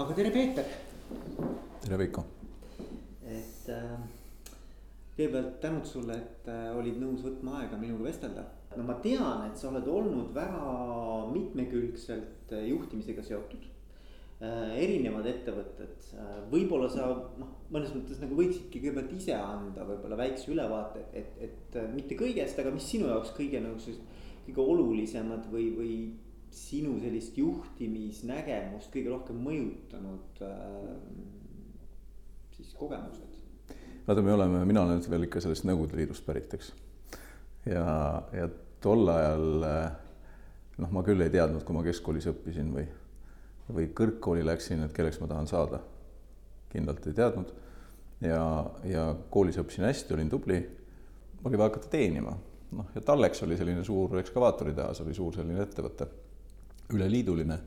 aga tere, Peeter. tere, Veiko. et äh, kõigepealt tänud sulle, et äh, olid nõus võtma aega minuga vestelda. no ma tean, et sa oled olnud väga mitmekülgselt äh, juhtimisega seotud äh,. erinevad ettevõtted äh,, võib-olla sa noh, mõnes mõttes nagu võiksidki kõigepealt ise anda võib-olla väikse ülevaate, et, et äh, mitte kõigest, aga mis sinu jaoks kõige nagu sellised kõige olulisemad või, või sinu sellist juhtimisnägemust kõige rohkem mõjutanud äh, siis kogemused? vaata, me oleme, mina olen veel ikka sellest Nõukogude Liidust pärit, eks. ja, ja tol ajal noh, ma küll ei teadnud, kui ma keskkoolis õppisin või, või kõrgkooli läksin, et kelleks ma tahan saada. kindlalt ei teadnud. ja, ja koolis õppisin hästi, olin tubli. oli vaja hakata teenima, noh ja Tallex oli selline suur ekskavaatoritehas, oli suur selline ettevõte üleliiduline,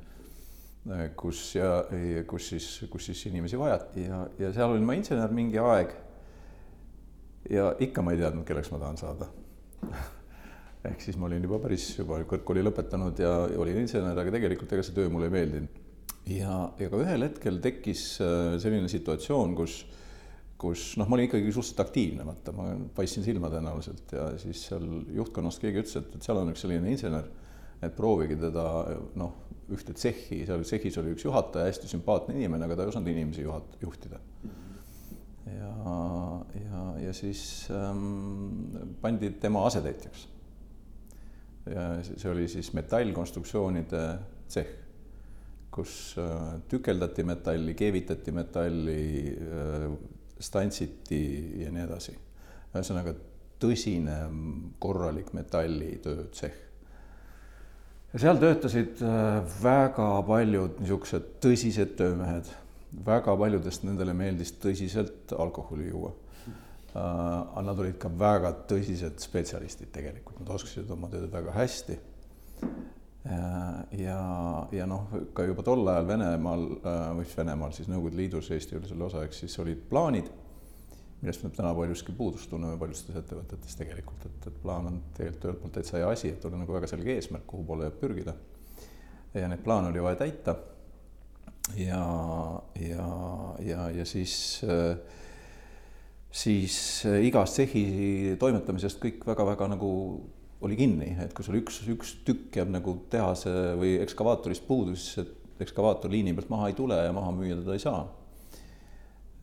kus ja kus siis, kus siis inimesi vajati ja, ja seal olin ma insener mingi aeg. ja ikka ma ei teadnud, kelleks ma tahan saada ehk siis ma olin juba päris juba kõrgkooli lõpetanud ja olin insener, aga tegelikult ega see töö mulle ei meeldinud. ja, ja ka ühel hetkel tekkis äh, selline situatsioon, kus, kus noh, ma olin ikkagi suhteliselt aktiivne, vaata, ma paistsin silma tõenäoliselt ja siis seal juhtkonnast keegi ütles, et, et seal on üks selline insener et proovige teda noh, ühte tsehhi, seal tsehhis oli üks juhataja, hästi sümpaatne inimene, aga ta ei osanud inimesi juhat-, juhtida. ja, ja, ja siis ähm, pandi tema asetäitjaks. ja see oli siis metallkonstruktsioonide tsehh, kus äh, tükeldati metalli, keevitati metalli äh,, stantsiti ja nii edasi. ühesõnaga tõsine korralik metallitöö tsehh ja seal töötasid äh, väga paljud niisugused tõsised töömehed, väga paljudest nendele meeldis tõsiselt alkoholi juua. aga nad olid ka väga tõsised spetsialistid tegelikult, nad oskasid oma tööd väga hästi. ja, ja noh, ka juba tol ajal Venemaal äh, või siis Venemaal siis Nõukogude Liidus, Eesti oli selle osa, eks siis olid plaanid millest me täna paljuski puudust tunneme paljustes ettevõtetes tegelikult, et, et plaan on tegelikult ühelt poolt täitsa hea asi, et on nagu väga selge eesmärk, kuhu poole pürgida. ja neid plaane oli vaja täita. ja, ja, ja, ja siis, siis igas tsehhi toimetamisest kõik väga-väga nagu oli kinni, et kui sul üks, üks tükk jääb nagu tehase või ekskavaatorist puudu, siis ekskavaator liini pealt maha ei tule ja maha müüa teda ei saa.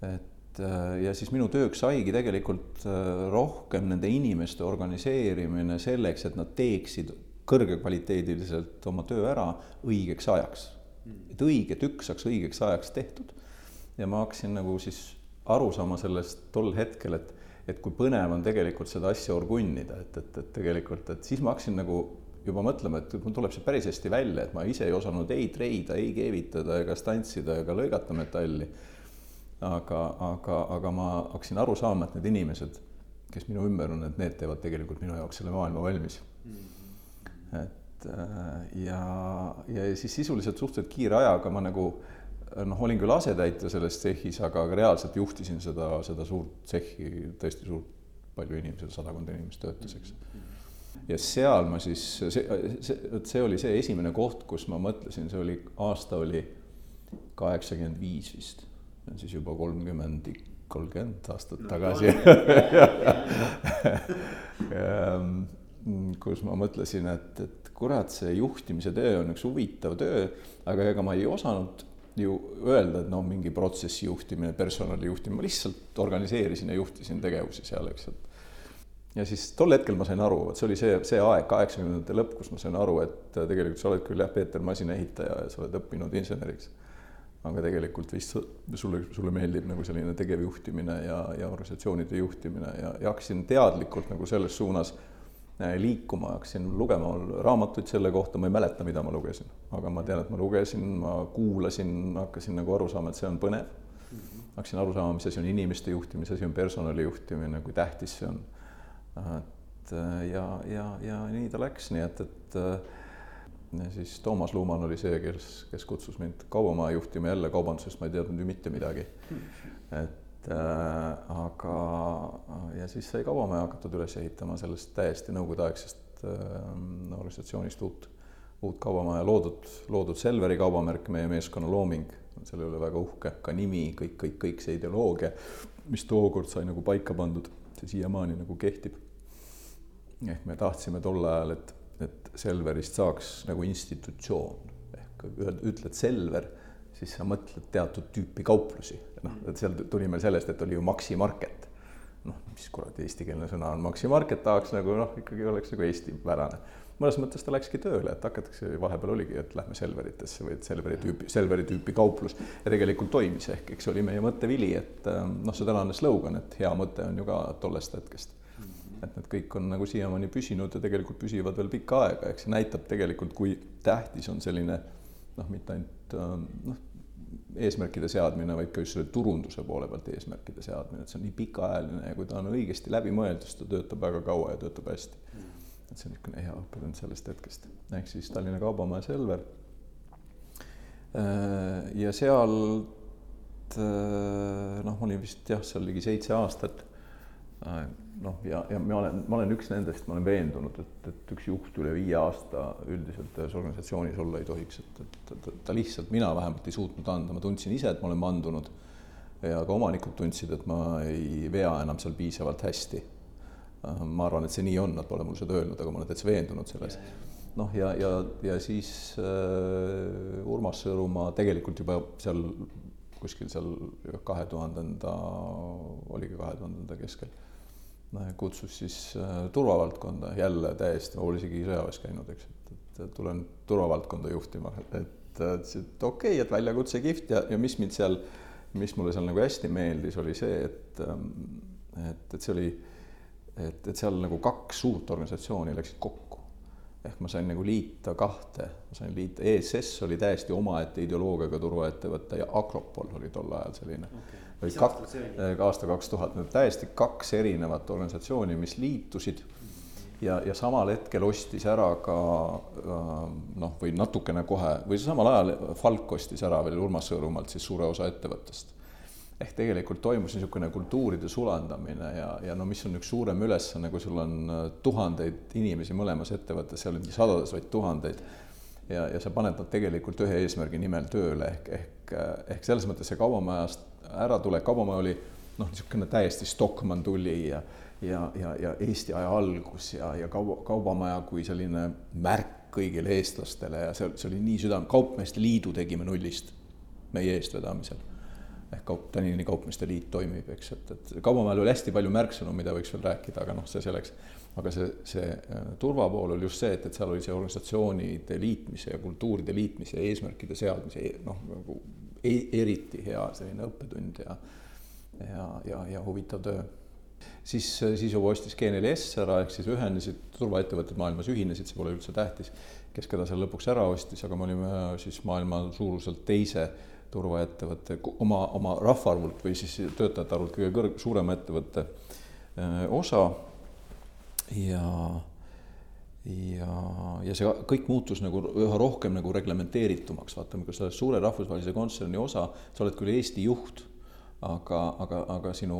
et Äh, ja siis minu tööks saigi tegelikult äh, rohkem nende inimeste organiseerimine selleks, et nad teeksid kõrgekvaliteediliselt oma töö ära õigeks ajaks. et õige tükk saaks õigeks ajaks tehtud. ja ma hakkasin nagu siis aru saama sellest tol hetkel, et, et kui põnev on tegelikult seda asja orgunnida, et, et, et tegelikult, et siis ma hakkasin nagu juba mõtlema, et mul tuleb see päris hästi välja, et ma ise ei osanud ei treida, ei keevitada ega stantsida ega lõigata metalli aga, aga, aga ma hakkasin aru saama, et need inimesed, kes minu ümber on, et need teevad tegelikult minu jaoks selle maailma valmis mm. -hmm. et äh, ja, ja siis sisuliselt suhteliselt kiire ajaga ma nagu noh, olin küll asetäitja selles tsehhis, aga reaalselt juhtisin seda, seda suurt tsehhi, tõesti suurt, palju inimesi, sadakond inimest töötas, eks. ja seal ma siis, see, see, vot see oli see esimene koht, kus ma mõtlesin, see oli, aasta oli kaheksakümmend viis vist see on siis juba kolmkümmend, kolmkümmend aastat no, tagasi. ehm, kus ma mõtlesin, et, et kurat, see juhtimise töö on üks huvitav töö, aga ega ma ei osanud ju öelda, et noh, mingi protsessi juhtimine, personali juhtimine, ma lihtsalt organiseerisin ja juhtisin tegevusi seal, eks, et ja siis tol hetkel ma sain aru, vot see oli see, see aeg, kaheksakümnendate lõpp, kus ma sain aru, et tegelikult sa oled küll jah, Peeter, masinaehitaja ja sa oled õppinud inseneriks aga tegelikult vist sulle, sulle meeldib nagu selline tegevjuhtimine ja, ja organisatsioonide juhtimine ja, ja hakkasin teadlikult nagu selles suunas äh, liikuma, hakkasin lugema raamatuid selle kohta, ma ei mäleta, mida ma lugesin, aga ma tean, et ma lugesin, ma kuulasin, hakkasin nagu aru saama, et see on põnev. hakkasin aru saama, mis asi on inimeste juhtimine, mis asi on personali juhtimine, kui tähtis see on. et äh, ja, ja, ja nii ta läks, nii et, et äh, ja siis Toomas Luumann oli see, kes, kes kutsus mind kaubamaja juhtima jälle kaubandusest, ma ei teadnud ju mitte midagi. et äh, aga ja siis sai kaubamaja hakatud üles ehitama sellest täiesti nõukogudeaegsest äh, organisatsioonist uut, uut kaubamaja loodud, loodud Selveri kaubamärk, meie meeskonna looming, selle üle väga uhke, ka nimi, kõik, kõik, kõik see ideoloogia, mis tookord sai nagu paika pandud, see siiamaani nagu kehtib. ehk me tahtsime tol ajal, et, et Selverist saaks nagu institutsioon. Ehk ütled Selver, siis sa mõtled teatud tüüpi kauplusi, noh, et seal tuli meil sellest, et oli ju Maxi Market. Noh, mis kuradi eestikeelne sõna on, Maxi Market tahaks nagu noh, ikkagi oleks nagu eestipärane. Mõnes mõttes ta läkski tööle, et hakatakse, vahepeal oligi, et lähme Selveritesse või et Selveri tüüpi, Selveri tüüpi kauplus ja tegelikult toimis. Ehk eks oli meie mõttevili, et ähm, noh, see tänane slogan, et hea mõte on ju ka tollest hetkest. Et need kõik on nagu siiamaani püsinud ja tegelikult püsivad veel pikka aega, eks see näitab tegelikult, kui tähtis on selline noh, mitte ainult ähm, noh, eesmärkide seadmine, vaid ka just selle turunduse poole pealt eesmärkide seadmine, et see on nii pikaajaline ja kui ta on õigesti läbi mõeldud, siis ta töötab väga kaua ja töötab hästi et see on niisugune hea õppetund sellest hetkest, ehk siis Tallinna Kaubamaja Selver. Äh, ja sealt äh, noh, ma olin vist jah, seal ligi seitse aastat. Äh, noh, ja, ja ma olen, ma olen üks nendest, ma olen veendunud, et, et üks juht üle viie aasta üldiselt ühes organisatsioonis olla ei tohiks, et, et, et ta lihtsalt, mina vähemalt ei suutnud anda, ma tundsin ise, et ma olen mandunud ja ka omanikud tundsid, et ma ei vea enam seal piisavalt hästi. Äh, ma arvan, et see nii on, nad pole mulle seda öelnud, aga ma olen täitsa veendunud selles. noh, ja, ja, ja siis äh, Urmas Sõõrumaa tegelikult juba seal kuskil seal kahe tuhandenda, oligi kahe tuhandenda keskel, kutsus siis äh, turvavaldkonda jälle täiesti, ma pole isegi sõjaväes käinud, eks, et, et tulen turvavaldkonda juhtima, et ütlesin, et okei okay,, et väljakutse kihvt ja, ja mis mind seal, mis mulle seal nagu hästi meeldis, oli see, et, ähm, et, et see oli et, et seal nagu kaks suurt organisatsiooni läksid kokku. ehk ma sain nagu liita kahte, ma sain liita, ESS oli täiesti omaette ideoloogiaga turvaettevõte ja Agropol oli tol ajal selline okay.. Oli kaks, aasta kaks tuhat, need täiesti kaks erinevat organisatsiooni, mis liitusid ja, ja samal hetkel ostis ära ka noh, või natukene kohe või samal ajal Falk ostis ära veel Urmas Sõõrumaalt siis suure osa ettevõttest ehk tegelikult toimus niisugune kultuuride sulandamine ja, ja no mis on üks suurem ülesanne, kui sul on äh, tuhandeid inimesi mõlemas ettevõttes, seal mitte sadades, vaid tuhandeid. ja, ja sa paned nad tegelikult ühe eesmärgi nimel tööle ehk, ehk, äh, ehk selles mõttes see kaubamajast äratulek, kaubamaja oli noh, niisugune täiesti Stockmann tuli ja ja, ja, ja Eesti aja algus ja, ja kauba, kaubamaja kui selline märk kõigile eestlastele ja see, see oli nii südame, Kaupmeeste Liidu tegime nullist meie eestvedamisel ehk kaup, Tallinna Kaupmeeste Liit toimib, eks, et, et kaubamajal oli hästi palju märksõnu, mida võiks veel rääkida, aga noh, see selleks. aga see, see äh, turvapool oli just see, et, et seal oli see organisatsioonide liitmise ja kultuuride liitmise ja eesmärkide seadmise noh, nagu e eriti hea selline õppetund ja ja, ja, ja huvitav töö siis, siis juba ostis G4S ära, ehk siis ühenesid, turvaettevõtted maailmas ühinesid, see pole üldse tähtis, kes keda seal lõpuks ära ostis, aga me olime siis maailma suuruselt teise turvaettevõte oma, oma rahvaarvult või siis töötajate arvult kõige kõrg-, suurema ettevõtte äh, osa. ja, ja, ja see kõik muutus nagu üha rohkem nagu reglementeeritumaks, vaata, kui sa oled suure rahvusvahelise kontserni osa, sa oled küll Eesti juht aga, aga, aga sinu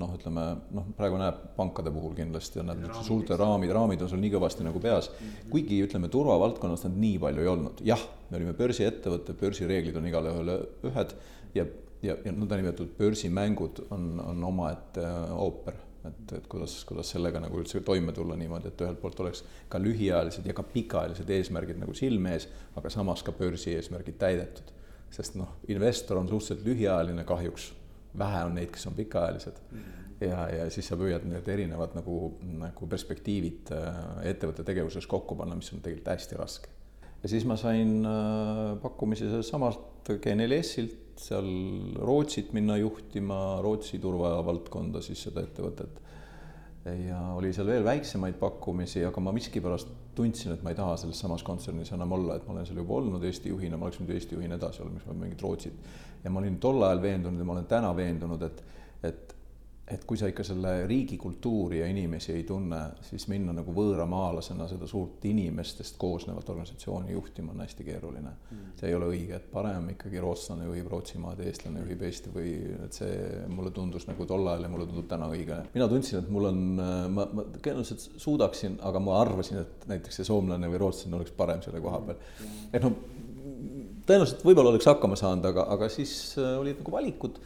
noh, ütleme noh, praegu näeb pankade puhul kindlasti on need suurte raamid, raamid on sul nii kõvasti nagu peas. kuigi ütleme, turvavaldkonnas nad nii palju ei olnud, jah, me olime börsiettevõte, börsireeglid on igale ühele ühed ja, ja, ja nõndanimetatud börsimängud on, on omaette ooper et, et kuidas, kuidas sellega nagu üldse toime tulla niimoodi, et ühelt poolt oleks ka lühiajalised ja ka pikaajalised eesmärgid nagu silme ees, aga samas ka börsi eesmärgid täidetud. sest noh, investor on suhteliselt lühiajaline kahjuks, vähe on neid, kes on pikaajalised mm. -hmm. ja, ja siis sa püüad need erinevad nagu, nagu perspektiivid äh, ettevõtte tegevuses kokku panna, mis on tegelikult hästi raske. ja siis ma sain äh, pakkumise sellestsamast G4S-ilt et seal Rootsit minna juhtima, Rootsi turvavaldkonda siis seda ettevõtet. ja oli seal veel väiksemaid pakkumisi, aga ma miskipärast tundsin, et ma ei taha selles samas kontsernis enam olla, et ma olen seal juba olnud Eesti juhina, ma oleks nüüd Eesti juhina edasi olnud, miks ma mingit Rootsit. ja ma olin tol ajal veendunud ja ma olen täna veendunud, et, et et kui sa ikka selle riigi kultuuri ja inimesi ei tunne, siis minna nagu võõramaalasena seda suurt inimestest koosnevat organisatsiooni juhtima on hästi keeruline mm.. see ei ole õige, et parem ikkagi rootslane juhib Rootsimaad, eestlane juhib Eesti või et see mulle tundus nagu tol ajal ja mulle tundub täna õige. mina tundsin, et mul on, ma, ma tõenäoliselt suudaksin, aga ma arvasin, et näiteks see soomlane või rootslane oleks parem selle koha peal. et noh, tõenäoliselt võib-olla oleks hakkama saanud, aga, aga siis äh, olid nagu valikud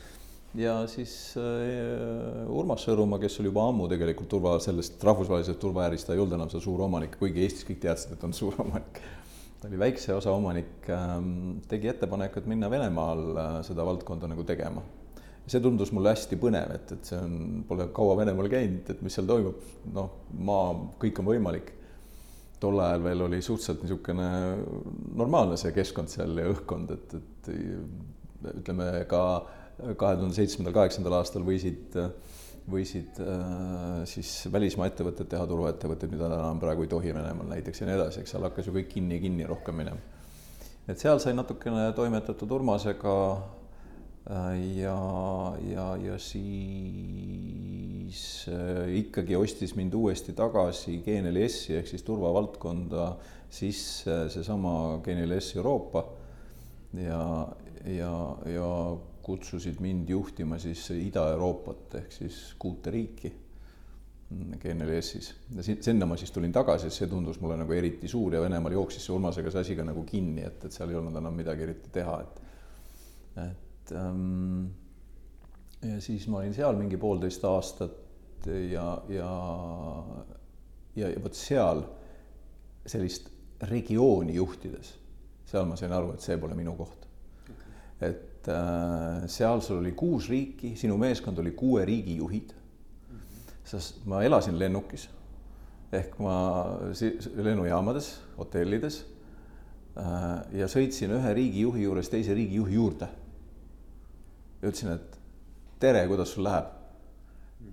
ja siis äh, Urmas Sõõrumaa, kes oli juba ammu tegelikult turva, sellest rahvusvahelisest turvaäärist, ta ei olnud enam see suur omanik, kuigi Eestis kõik teadsid, et on suur omanik. ta oli väikse osa omanik ähm,, tegi ettepaneku, et minna Venemaal äh, seda valdkonda nagu tegema. see tundus mulle hästi põnev, et, et see on, pole kaua Venemaal käinud, et mis seal toimub, noh, maa, kõik on võimalik. tol ajal veel oli suhteliselt niisugune normaalne see keskkond seal ja õhkkond, et, et ütleme ka kahe tuhande seitsmendal, kaheksandal aastal võisid, võisid äh, siis välismaa ettevõtted teha turvaettevõtteid, mida enam praegu ei tohi Venemaal näiteks ja nii edasi, eks seal hakkas ju kõik kinni ja kinni rohkem minema. et seal sai natukene toimetatud Urmasega äh, ja, ja, ja siis äh, ikkagi ostis mind uuesti tagasi GNLS-i ehk siis turvavaldkonda sisse seesama GNLS Euroopa ja, ja, ja kutsusid mind juhtima siis Ida-Euroopat ehk siis kuute riiki GNLS-is ja sinna ma siis tulin tagasi, see tundus mulle nagu eriti suur ja Venemaal jooksis see Urmasega see asi ka nagu kinni, et, et seal ei olnud enam midagi eriti teha, et, et ähm, ja siis ma olin seal mingi poolteist aastat ja, ja, ja, ja vot seal sellist regiooni juhtides, seal ma sain aru, et see pole minu koht. et et äh, seal sul oli kuus riiki, sinu meeskond oli kuue riigi juhid. sest ma elasin lennukis ehk ma lennujaamades, hotellides äh, ja sõitsin ühe riigijuhi juures teise riigijuhi juurde. ja ütlesin, et tere, kuidas sul läheb?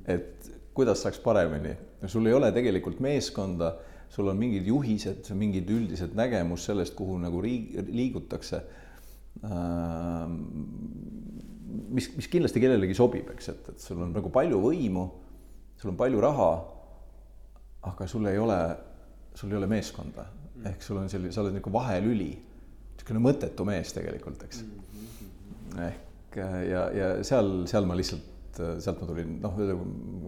et kuidas saaks paremini, sul ei ole tegelikult meeskonda, sul on mingid juhised, mingid üldised nägemus sellest, kuhu nagu riig-, liigutakse mis, mis kindlasti kellelegi sobib, eks, et, et sul on nagu palju võimu, sul on palju raha, aga sul ei ole, sul ei ole meeskonda. Ehk sul on selline, sa oled nagu vahelüli, niisugune mõttetu mees tegelikult, eks. ehk ja, ja seal, seal ma lihtsalt, sealt ma tulin, noh,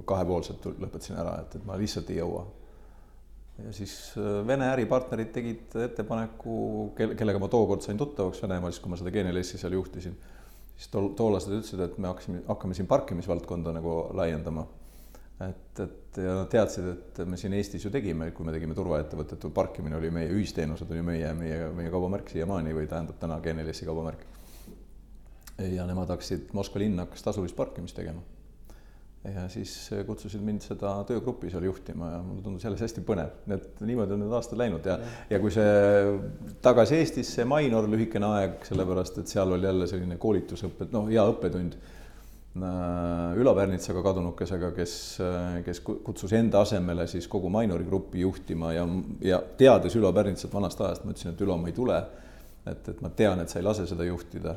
kahepoolselt lõpetasin ära, et, et ma lihtsalt ei jõua ja siis äh, Vene äripartnerid tegid ettepaneku, kel-, kellega ma tookord sain tuttavaks Venemaal, siis kui ma seda GNLS-i seal juhtisin, siis tol-, toolased ütlesid, et me hakkasime, hakkame siin parkimisvaldkonda nagu laiendama. et, et ja nad teadsid, et me siin Eestis ju tegime, kui me tegime turvaettevõtet, parkimine oli meie, ühisteenused oli meie, meie, meie kaubamärk siiamaani või tähendab täna GNLS-i kaubamärk. ja nemad hakkasid, Moskva linn hakkas tasulist parkimist tegema ja siis kutsusid mind seda töögruppi seal juhtima ja mulle tundus jälle hästi põnev, et niimoodi on need aastad läinud ja, ja kui see tagasi Eestisse Mainor lühikene aeg, sellepärast et seal oli jälle selline koolitusõpe, noh, hea õppetund. Äh, Ülo Pärnitsaga kadunukesega, kes, kes kutsus enda asemele siis kogu Mainori gruppi juhtima ja, ja teades Ülo Pärnitsat vanast ajast, ma ütlesin, et Ülo, ma ei tule. et, et ma tean, et sa ei lase seda juhtida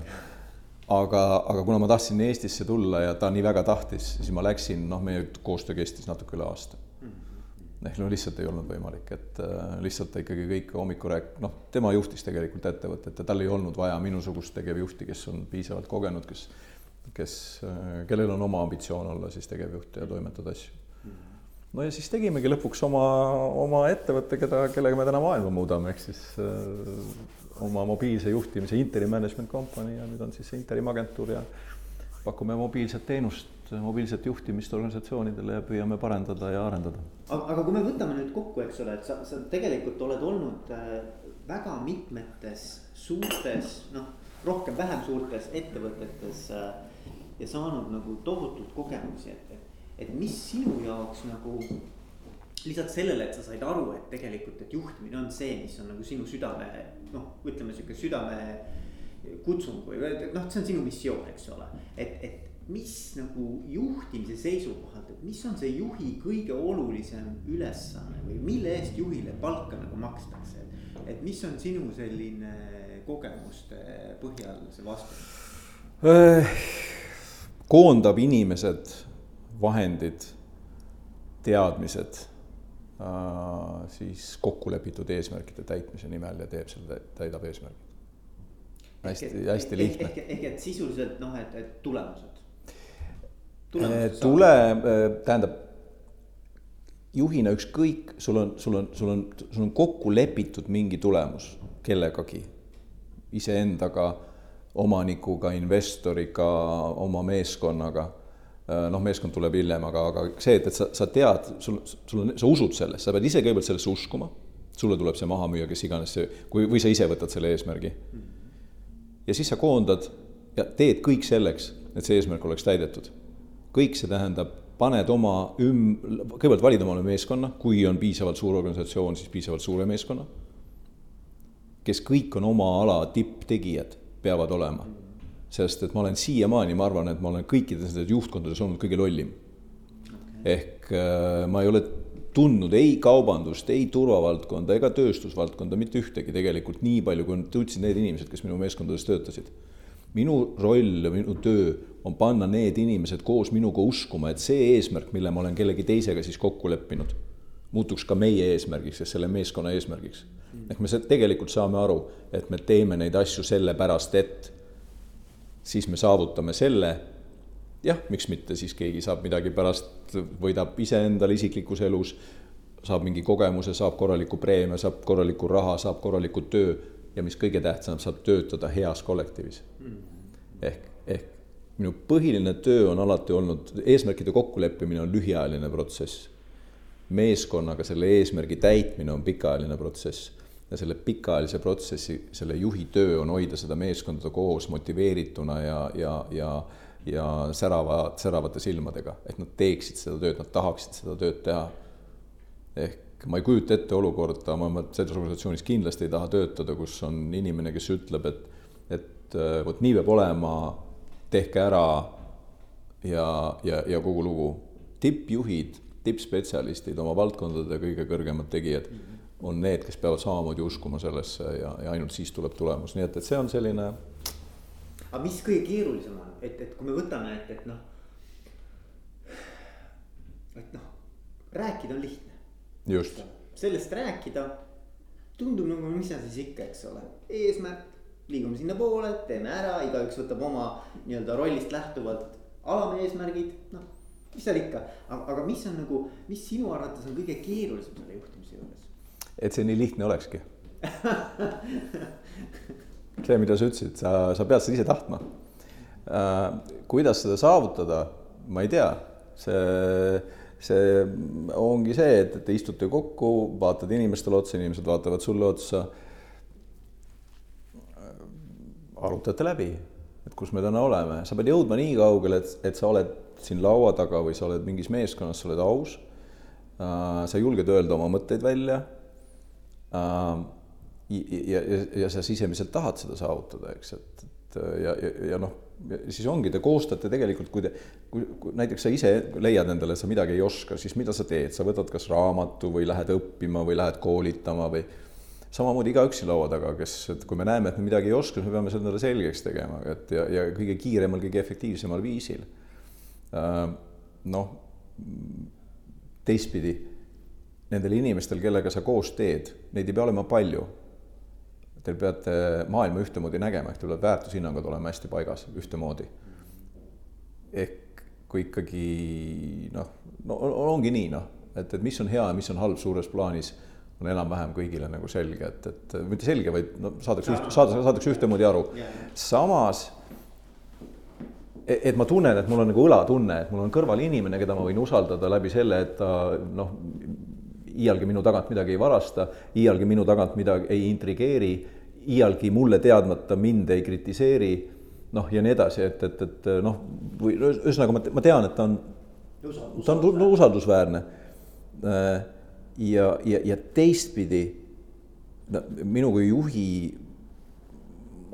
aga, aga kuna ma tahtsin Eestisse tulla ja ta nii väga tahtis, siis ma läksin, noh, meie koostöö kestis natuke üle aasta. ehk no lihtsalt ei olnud võimalik, et äh, lihtsalt ikkagi kõik hommikul rääk-, noh, tema juhtis tegelikult ettevõtet ja tal ei olnud vaja minusugust tegevjuhti, kes on piisavalt kogenud, kes, kes, äh, kellel on oma ambitsioon olla siis tegevjuht ja toimetada asju no ja siis tegimegi lõpuks oma, oma ettevõtte, keda, kellega me täna maailma muudame, ehk siis äh, oma mobiilse juhtimise Interi management company ja nüüd on siis Interim agentuur ja pakume mobiilset teenust, mobiilset juhtimist organisatsioonidele ja püüame parendada ja arendada. aga, aga kui me võtame nüüd kokku, eks ole, et sa, sa tegelikult oled olnud äh, väga mitmetes suurtes, noh, rohkem-vähem suurtes ettevõtetes äh, ja saanud nagu tohutult kogemusi, et, et, et mis sinu jaoks nagu lisaks sellele, et sa said aru, et tegelikult, et juhtimine on see, mis on nagu sinu südame noh, ütleme sihuke südame kutsung või noh, see on sinu missioon, eks ole, et, et mis nagu juhtimise seisukohalt, et mis on see juhi kõige olulisem ülesanne või mille eest juhile palka nagu makstakse, et mis on sinu selline kogemuste põhjal see vastus? koondab inimesed vahendid, teadmised äh, siis kokkulepitud eesmärkide täitmise nimel ja teeb selle, täidab eesmärgid. hästi, hästi lihtne. ehk, ehk et sisuliselt noh, et, et tulemused. tule, tähendab juhina ükskõik, sul on, sul on, sul on, sul on kokku lepitud mingi tulemus kellegagi, iseendaga, omanikuga, investoriga, oma meeskonnaga Äh, noh, meeskond tuleb hiljem, aga, aga see, et, et sa, sa tead, sul, sul on, sa usud sellesse, sa pead ise kõigepealt sellesse uskuma, sulle tuleb see maha müüa, kes iganes see, kui, või sa ise võtad selle eesmärgi. ja siis sa koondad ja teed kõik selleks, et see eesmärk oleks täidetud. kõik see tähendab, paned oma üm-, kõigepealt valid omale meeskonna, kui on piisavalt suur organisatsioon, siis piisavalt suure meeskonna, kes kõik on oma ala tipptegijad, peavad olema sest et ma olen siiamaani, ma arvan, et ma olen kõikides nendes juhtkondades olnud kõige lollim okay.. ehk äh, ma ei ole tundnud ei kaubandust, ei turvavaldkonda ega tööstusvaldkonda, mitte ühtegi tegelikult nii palju, kui tundsid need inimesed, kes minu meeskondades töötasid. minu roll ja minu töö on panna need inimesed koos minuga uskuma, et see eesmärk, mille ma olen kellegi teisega siis kokku leppinud, muutuks ka meie eesmärgiks ja selle meeskonna eesmärgiks. ehk me tegelikult saame aru, et me teeme neid asju sellepärast, et siis me saavutame selle, jah, miks mitte, siis keegi saab midagi pärast, võidab iseendal isiklikus elus, saab mingi kogemuse, saab korraliku preemia, saab korraliku raha, saab korraliku töö ja mis kõige tähtsam, saab töötada heas kollektiivis. ehk, ehk minu põhiline töö on alati olnud, eesmärkide kokkuleppimine on lühiajaline protsess. meeskonnaga selle eesmärgi täitmine on pikaajaline protsess ja selle pikaajalise protsessi, selle juhi töö on hoida seda meeskonda koos motiveerituna ja, ja, ja ja särava, säravate silmadega, et nad teeksid seda tööd, nad tahaksid seda tööd teha. ehk ma ei kujuta ette olukorda, ma, ma selles organisatsioonis kindlasti ei taha töötada, kus on inimene, kes ütleb, et, et vot nii peab olema, tehke ära ja, ja, ja kogu lugu. tippjuhid, tippspetsialistid, oma valdkondade kõige kõrgemad tegijad mm. -hmm on need, kes peavad samamoodi uskuma sellesse ja, ja ainult siis tuleb tulemus, nii et, et see on selline. aga mis kõige keerulisem on, et, et kui me võtame, et, et noh. et noh, rääkida on lihtne. just. sellest rääkida tundub nagu, mis seal siis ikka, eks ole, eesmärk, liigume sinnapoole, teeme ära, igaüks võtab oma nii-öelda rollist lähtuvalt alameesmärgid, noh, mis seal ikka, aga mis on nagu, mis sinu arvates on kõige keerulisem selle juhtimise juures? Et see nii lihtne olekski. see, mida sa ütlesid, sa, sa pead seda ise tahtma. Äh, kuidas seda saavutada, ma ei tea, see, see ongi see, et, te istute kokku, vaatad inimestele otsa, inimesed vaatavad sulle otsa. arutate läbi, et kus me täna oleme, sa pead jõudma nii kaugele, et, et sa oled siin laua taga või sa oled mingis meeskonnas, sa oled aus. Äh, sa julged öelda oma mõtteid välja ja, ja, ja sa sisemiselt tahad seda saavutada, eks, et, et ja, ja, ja noh, siis ongi, te koostate tegelikult, kui te, kui, kui näiteks sa ise leiad endale, et sa midagi ei oska, siis mida sa teed, sa võtad kas raamatu või lähed õppima või lähed koolitama või samamoodi igaüks siin laua taga, kes, et kui me näeme, et me midagi ei oska, siis me peame selle endale selgeks tegema, et ja, ja kõige kiiremal, kõige efektiivsemal viisil. Ähm, noh, teistpidi nendel inimestel, kellega sa koos teed, neid ei pea olema palju. Te peate maailma ühtemoodi nägema, ehk teil peavad väärtushinnangud olema hästi paigas ühtemoodi. ehk kui ikkagi noh, no ongi nii noh, et, et mis on hea ja mis on halb suures plaanis, on enam-vähem kõigile nagu selge, et, et mitte selge, vaid no saadakse üht, saadakse, saadakse ühtemoodi aru. samas e-, et ma tunnen, et mul on nagu õlatunne, et mul on kõrval inimene, keda ma võin usaldada läbi selle, et ta noh, iialgi minu tagant midagi ei varasta, iialgi minu tagant midagi ei intrigeeri, iialgi mulle teadmata mind ei kritiseeri, noh, ja nii edasi, et, et, et noh, või ühesõnaga ma, ma tean, et ta on, ta on no, usaldusväärne. ja, ja, ja teistpidi, no minu kui juhi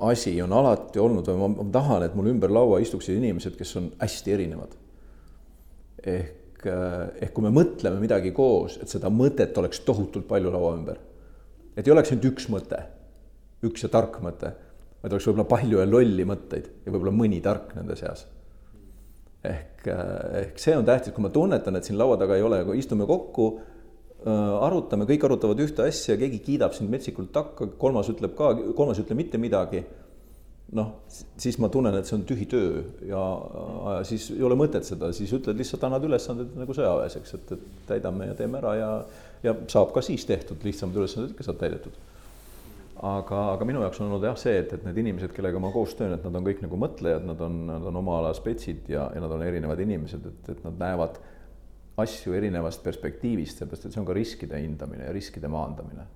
asi on alati olnud ma, ma tahan, et mul ümber laua istuksid inimesed, kes on hästi erinevad. ehk ehk, eh, ehk kui me mõtleme midagi koos, et seda mõtet oleks tohutult palju laua ümber. et ei oleks ainult üks mõte, üks ja tark mõte, vaid oleks võib-olla palju ja lolli mõtteid ja võib-olla mõni tark nende seas. ehk, ehk see on tähtis, kui ma tunnetan, et siin laua taga ei ole, kui istume kokku, arutame, kõik arutavad ühte asja, keegi kiidab sind metsikult takka, kolmas ütleb ka, kolmas ei ütle mitte midagi noh, siis ma tunnen, et see on tühi töö ja, ja siis ei ole mõtet seda, siis ütled lihtsalt, annad ülesanded nagu sõjaväes, eks, et, et täidame ja teeme ära ja, ja saab ka siis tehtud, lihtsamad ülesanded ikka saab täidetud. aga, aga minu jaoks on olnud jah see, et, et need inimesed, kellega ma koos töön, et nad on kõik nagu mõtlejad, nad on, nad on oma ala spetsid ja, ja nad on erinevad inimesed, et, et nad näevad asju erinevast perspektiivist, sellepärast et see on ka riskide hindamine ja riskide maandamine.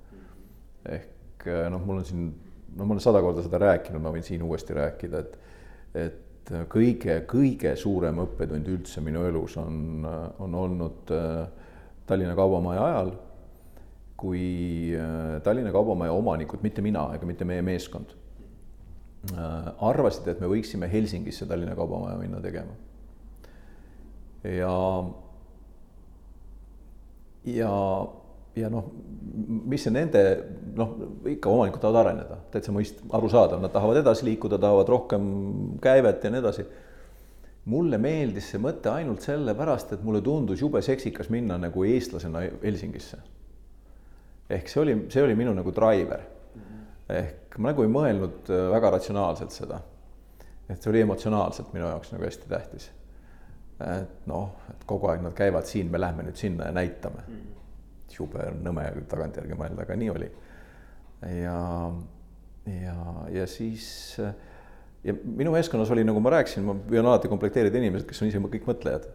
ehk noh, mul on siin no ma olen sada korda seda rääkinud, ma võin siin uuesti rääkida, et, et kõige, kõige suurem õppetund üldse minu elus on, on olnud äh, Tallinna Kaubamaja ajal, kui äh, Tallinna Kaubamaja omanikud, mitte mina ega mitte meie meeskond, äh, arvasid, et me võiksime Helsingisse Tallinna Kaubamaja minna tegema. ja, ja ja noh, mis see nende noh, ikka omanikud tahavad areneda, täitsa mõist-, arusaadav, nad tahavad edasi liikuda, tahavad rohkem käivet ja nii edasi. mulle meeldis see mõte ainult sellepärast, et mulle tundus jube seksikas minna nagu eestlasena Helsingisse. ehk see oli, see oli minu nagu driver. ehk ma nagu ei mõelnud äh, väga ratsionaalselt seda. et see oli emotsionaalselt minu jaoks nagu hästi tähtis. et noh, et kogu aeg nad käivad siin, me lähme nüüd sinna ja näitame mm. jube nõme tagantjärgi mõelda, aga nii oli. Ja, ja, ja siis ja minu meeskonnas oli, nagu ma rääkisin, ma püüan alati komplekteerida inimesed, kes on ise kõik mõtlejad.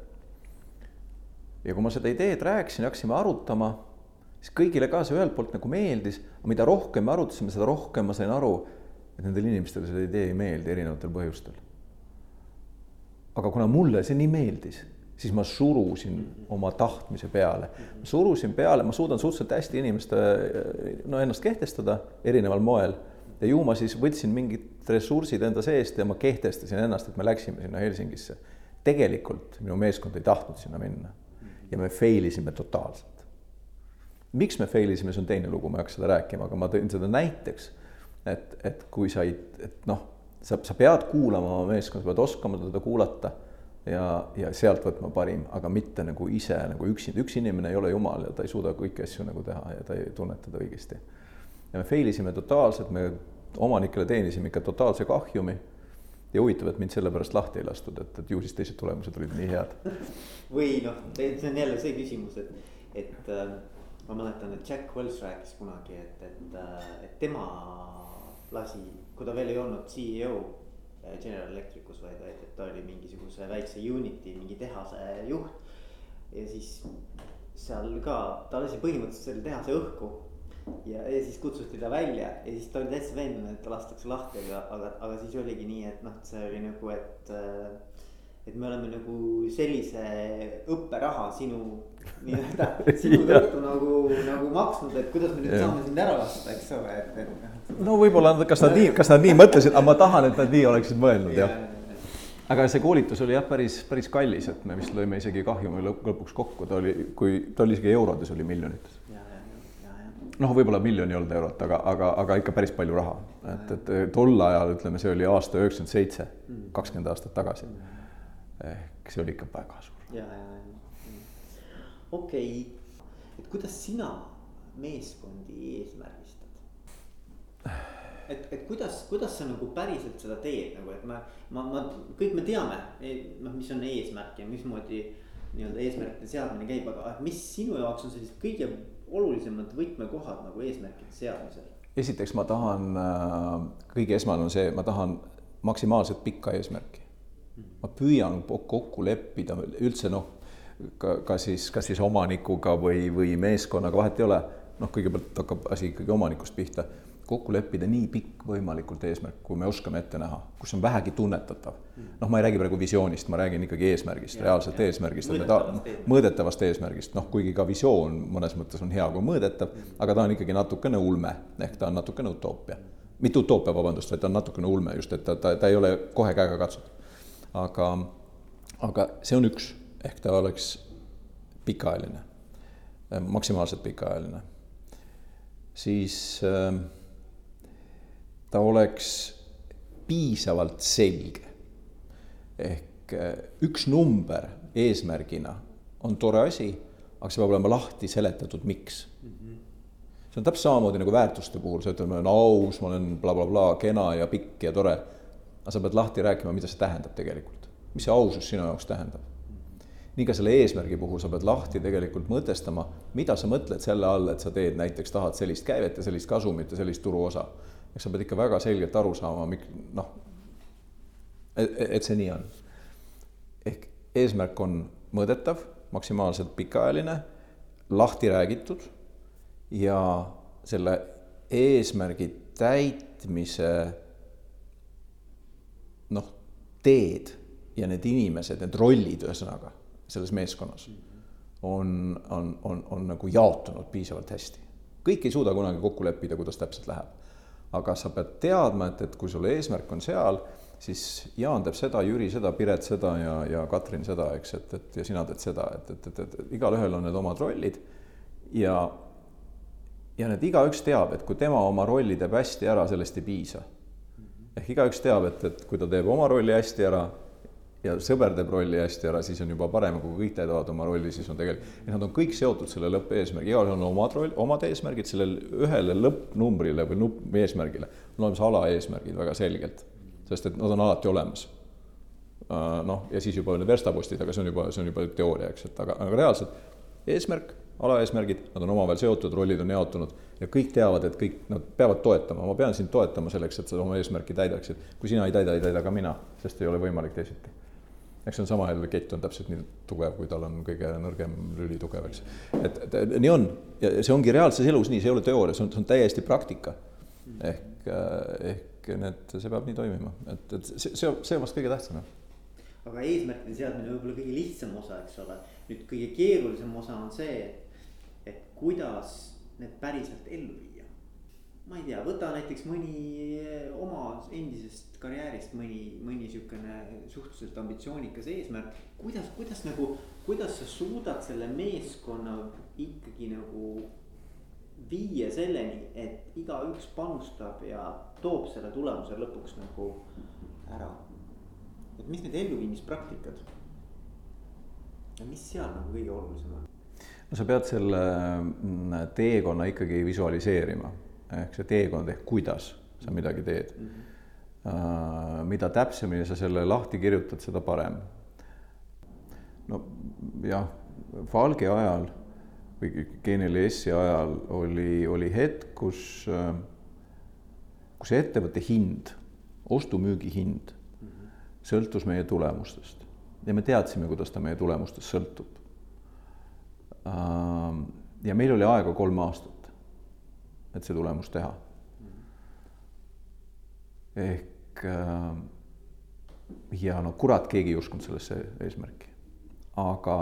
ja kui ma seda ideed rääkisin, hakkasime arutama, siis kõigile ka see ühelt poolt nagu meeldis, aga mida rohkem me arutasime, seda rohkem ma sain aru, et nendele inimestele see idee ei meeldi erinevatel põhjustel. aga kuna mulle see nii meeldis siis ma surusin oma tahtmise peale. surusin peale, ma suudan suhteliselt hästi inimeste, no ennast kehtestada erineval moel ja ju ma siis võtsin mingid ressursid enda seest ja ma kehtestasin ennast, et me läksime sinna Helsingisse. tegelikult minu meeskond ei tahtnud sinna minna ja me fail isime totaalselt. miks me fail isime, see on teine lugu, ma ei hakka seda rääkima, aga ma tõin seda näiteks, et, et kui sa ei, et noh, sa, sa pead kuulama oma meeskonda, sa pead oskama teda kuulata ja, ja sealt võtma parim, aga mitte nagu ise nagu üksi, üks inimene ei ole jumal ja ta ei suuda kõiki asju nagu teha ja ta ei tunnetada õigesti. ja me fail isime totaalselt, me omanikele teenisime ikka totaalse kahjumi. ja huvitav, et mind selle pärast lahti ei lastud, et, et ju siis teised tulemused olid nii head. või noh, see on jälle see küsimus, et, et äh, ma mäletan, et Jack Welch rääkis kunagi, et, et, äh, et tema lasi, kui ta veel ei olnud CEO General Electricus, vaid, vaid et ta oli mingisuguse väikse Unity mingi tehase juht. ja siis seal ka, ta lasi põhimõtteliselt selle tehase õhku. ja, ja siis kutsuti ta välja ja siis ta oli täitsa veendunud, et ta lastakse lahti, aga, aga, aga siis oligi nii, et noh, see oli nagu, et äh, et me oleme nagu sellise õpperaha sinu nii-öelda sinu tõttu nagu, nagu maksnud, et kuidas me nüüd ja. saame sind ära lasta, eks ole, et, et. Noh. no võib-olla, kas nad nii, kas nad nii mõtlesid, aga ma tahan, et nad nii oleksid mõelnud jah ja aga see koolitus oli jah, päris, päris kallis, et me vist lõime isegi kahjumi lõp lõpuks kokku, ta oli, kui ta oli isegi eurodes, oli miljonites. noh, võib-olla miljon ei olnud eurot, aga, aga, aga ikka päris palju raha, et, et tol ajal ütleme, see oli aasta üheksakümmend seitse, mm. kakskümmend aastat tagasi mm ehk see oli ikka väga suur. ja, ja, ja, okei okay., et kuidas sina meeskondi eesmärgistad? et, et kuidas, kuidas sa nagu päriselt seda teed nagu, et ma, ma, ma, kõik me teame, e, noh, mis on eesmärk ja mismoodi nii-öelda eesmärkide seadmine käib, aga mis sinu jaoks on sellised kõige olulisemad võtmekohad nagu eesmärkide seadmisel? esiteks ma tahan, äh, kõige esmane on see, ma tahan maksimaalselt pikka eesmärki ma püüan kokku leppida üldse noh, ka, ka siis, kas siis omanikuga või, või meeskonnaga, vahet ei ole. noh, kõigepealt hakkab asi ikkagi omanikust pihta, kokku leppida nii pikk võimalikult eesmärk, kui me oskame ette näha, kus on vähegi tunnetatav. noh, ma ei räägi praegu visioonist, ma räägin ikkagi eesmärgist, reaalselt eesmärgist, et me ta-, mõõdetavast eesmärgist, noh, kuigi ka visioon mõnes mõttes on hea, kui mõõdetav, aga ta on ikkagi natukene ulme, ehk ta on natukene utoopia. mitte utoopia, vabandust, vaid ta on natukene ulme just, et ta, ta, ta ei ole kohe käega katsutav aga, aga see on üks, ehk ta oleks pikaajaline, maksimaalselt pikaajaline. siis äh, ta oleks piisavalt selge. ehk eh, üks number eesmärgina on tore asi, aga see peab olema lahti seletatud, miks mm. -hmm. see on täpselt samamoodi nagu väärtuste puhul, sa ütled, ma olen aus, ma olen blablabla bla, bla, kena ja pikk ja tore. aga sa pead lahti rääkima, mida see tähendab tegelikult, mis see ausus sinu jaoks tähendab nii ka selle eesmärgi puhul sa pead lahti tegelikult mõtestama, mida sa mõtled selle all, et sa teed näiteks, tahad sellist käivet ja sellist kasumit ja sellist turuosa. eks sa pead ikka väga selgelt aru saama, mik-, noh, et see nii on. ehk eesmärk on mõõdetav, maksimaalselt pikaajaline, lahti räägitud ja selle eesmärgi täitmise noh, teed ja need inimesed, need rollid, ühesõnaga selles meeskonnas on, on, on, on nagu jaotunud piisavalt hästi. kõik ei suuda kunagi kokku leppida, kuidas täpselt läheb. aga sa pead teadma, et, et kui sul eesmärk on seal, siis Jaan teeb seda, Jüri seda, Piret seda ja, ja Katrin seda, eks, et, et ja sina teed seda, et, et, et, et, et igalühel on need omad rollid ja ja need igaüks teab, et kui tema oma rolli teeb hästi ära, sellest ei piisa. ehk igaüks teab, et, et kui ta teeb oma rolli hästi ära, ja sõber teeb rolli hästi ära, siis on juba parem, kui kõik täidavad oma rolli, siis on tegelikult, nad on kõik seotud selle lõppeesmärgi, igalühel on omad roll, omad eesmärgid, sellel ühele lõppnumbrile või nupp eesmärgile on olemas alaeesmärgid väga selgelt, sest et nad on alati olemas. Äh, noh, ja siis juba need verstapostid, aga see on juba, see on juba teooria, eks, et aga, aga reaalselt eesmärk, alaeesmärgid, nad on omavahel seotud, rollid on jaotunud ja kõik teavad, et kõik nad peavad toetama, ma pean sind toetama selleks, et sa oma eesmärki täidaksid. kui sina ei täida, ei täida ka mina, sest ei ole võimalik teisiti eks see on sama jälle kett on täpselt nii tugev, kui tal on kõige nõrgem lüli tugev, eks. et, et nii on ja see ongi reaalses elus nii, see ei ole teooria, see on, see on täiesti praktika. ehk, ehk need, see peab nii toimima, et, et see, see, see on vast kõige tähtsam, aga eesmärkide seadmine võib olla kõige lihtsam osa, eks ole. nüüd kõige keerulisem osa on see, et, et kuidas need päriselt ellu viia ma ei tea, võta näiteks mõni eh, oma endisest karjäärist mõni, mõni sihukene suhteliselt ambitsioonikas eesmärk. kuidas, kuidas nagu, kuidas sa suudad selle meeskonna ikkagi nagu viia selleni, et igaüks panustab ja toob selle tulemuse lõpuks nagu ära. et mis need elluviimispraktikad? ja mis seal nagu kõige olulisem on? no sa pead selle mm, teekonna ikkagi visualiseerima ehk see teekond ehk kuidas sa midagi teed mm. -hmm. mida täpsemini sa selle lahti kirjutad, seda parem. no jah, Falgi ajal või GNLS-i ajal oli, oli hetk, kus, kus ettevõtte hind, ostu-müügi hind mm -hmm. sõltus meie tulemustest ja me teadsime, kuidas ta meie tulemustest sõltub. ja meil oli aega kolm aastat et see tulemus teha. ehk äh, ja no kurat, keegi ei uskunud sellesse eesmärki. aga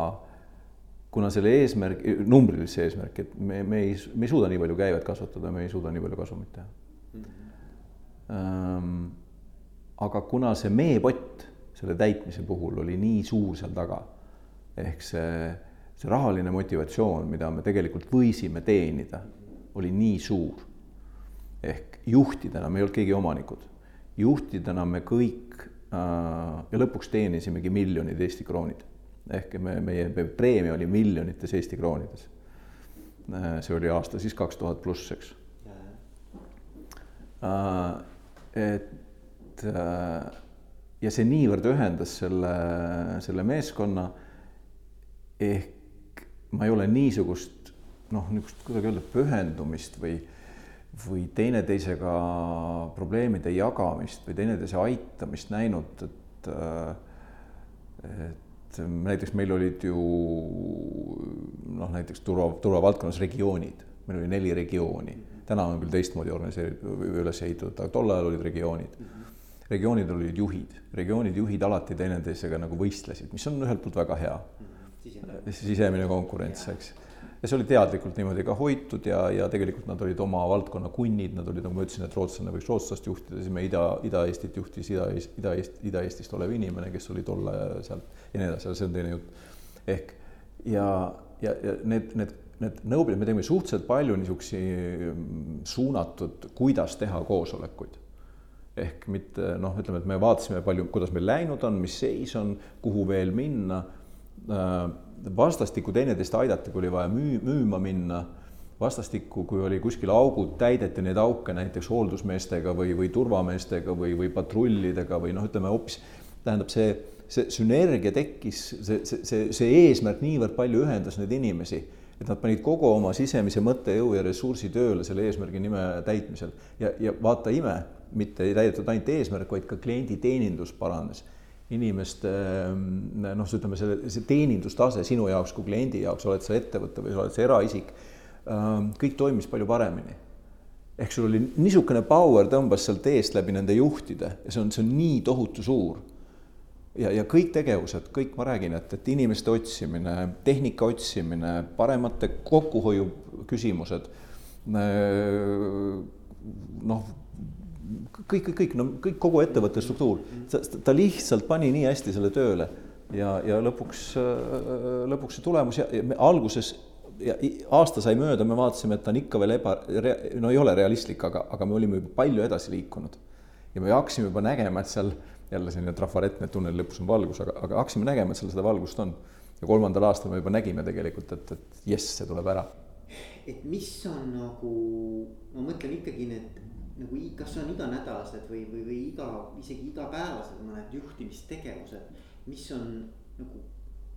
kuna selle eesmärk, numbrilisse eesmärki, et me, me ei, me ei suuda nii palju käivet kasvatada, me ei suuda nii palju kasumit teha mm. -hmm. Aga kuna see meepott selle täitmise puhul oli nii suur seal taga, ehk see, see rahaline motivatsioon, mida me tegelikult võisime teenida oli nii suur. ehk juhtidena me ei olnud keegi omanikud, juhtidena me kõik äh, ja lõpuks teenisimegi miljonid Eesti kroonid. ehk me, meie, preemia oli miljonites Eesti kroonides äh,. see oli aasta siis kaks tuhat pluss, eks äh,. et äh, ja see niivõrd ühendas selle, selle meeskonna ehk ma ei ole niisugust noh, niisugust kuidagi öelda pühendumist või, või teineteisega probleemide jagamist või teineteise aitamist näinud, et, et näiteks meil olid ju noh, näiteks turva, turvavaldkonnas regioonid, meil oli neli regiooni, täna on küll teistmoodi organiseeritud üles ehitatud, aga tol ajal olid regioonid. Regioonid olid juhid, regioonid juhid alati teineteisega nagu võistlesid, mis on ühelt poolt väga hea. sisemine konkurents, eks ja see oli teadlikult niimoodi ka hoitud ja, ja tegelikult nad olid oma valdkonna kunnid, nad olid, nagu ma ütlesin, et rootslane võiks rootslast juhtida, siis me Ida, Ida-Eestit juhtis Ida-Eest, Ida-Eest, Ida-Eestist olev inimene, kes oli tolle sealt ja nii edasi, see on teine jutt. ehk ja, ja, ja need, need, need nõupidamised, me tegime suhteliselt palju niisugusi mm, suunatud, kuidas teha koosolekuid. ehk mitte noh, ütleme, et me vaatasime palju, kuidas meil läinud on, mis seis on, kuhu veel minna. Vastastikku teineteist aidati, kui oli vaja müü-, müüma minna vastastikku, kui oli kuskil augud, täideti neid auke näiteks hooldusmeestega või, või turvameestega või, või patrullidega või noh, ütleme hoopis tähendab see, see sünergia tekkis, see, see, see, see eesmärk niivõrd palju ühendas neid inimesi, et nad panid kogu oma sisemise mõttejõu ja ressursi tööle selle eesmärgi nime täitmisel. Ja, ja vaata ime, mitte ei täidetud ainult eesmärk, vaid ka klienditeenindus paranes inimeste noh, ütleme selle, see teenindustase sinu jaoks kui kliendi jaoks, oled sa ettevõte või sa oled sa eraisik Ähm, kõik toimis palju paremini. ehk sul oli niisugune power tõmbas sealt eest läbi nende juhtide ja see on, see on nii tohutu suur. ja, ja kõik tegevused, kõik ma räägin, et, et inimeste otsimine, tehnika otsimine, paremate kokkuhoiu küsimused. Äh, noh, kõik, kõik, no kõik, kogu ettevõtte struktuur, ta, lihtsalt pani nii hästi selle tööle ja, ja lõpuks, äh, lõpuks see tulemus ja, ja alguses ja aasta sai mööda, me vaatasime, et ta on ikka veel eba, no ei ole realistlik, aga, aga me olime juba palju edasi liikunud. ja me hakkasime juba nägema, et seal jälle selline trafaretne tunneli lõpus on valgus, aga, aga hakkasime nägema, et seal seda valgust on. ja kolmandal aastal me juba nägime tegelikult, et, et jess, see tuleb ära. et mis on nagu, ma mõtlen ikkagi need nagu kas on iganädalased või, või, või iga, isegi igapäevased mõned juhtimistegevused, mis on nagu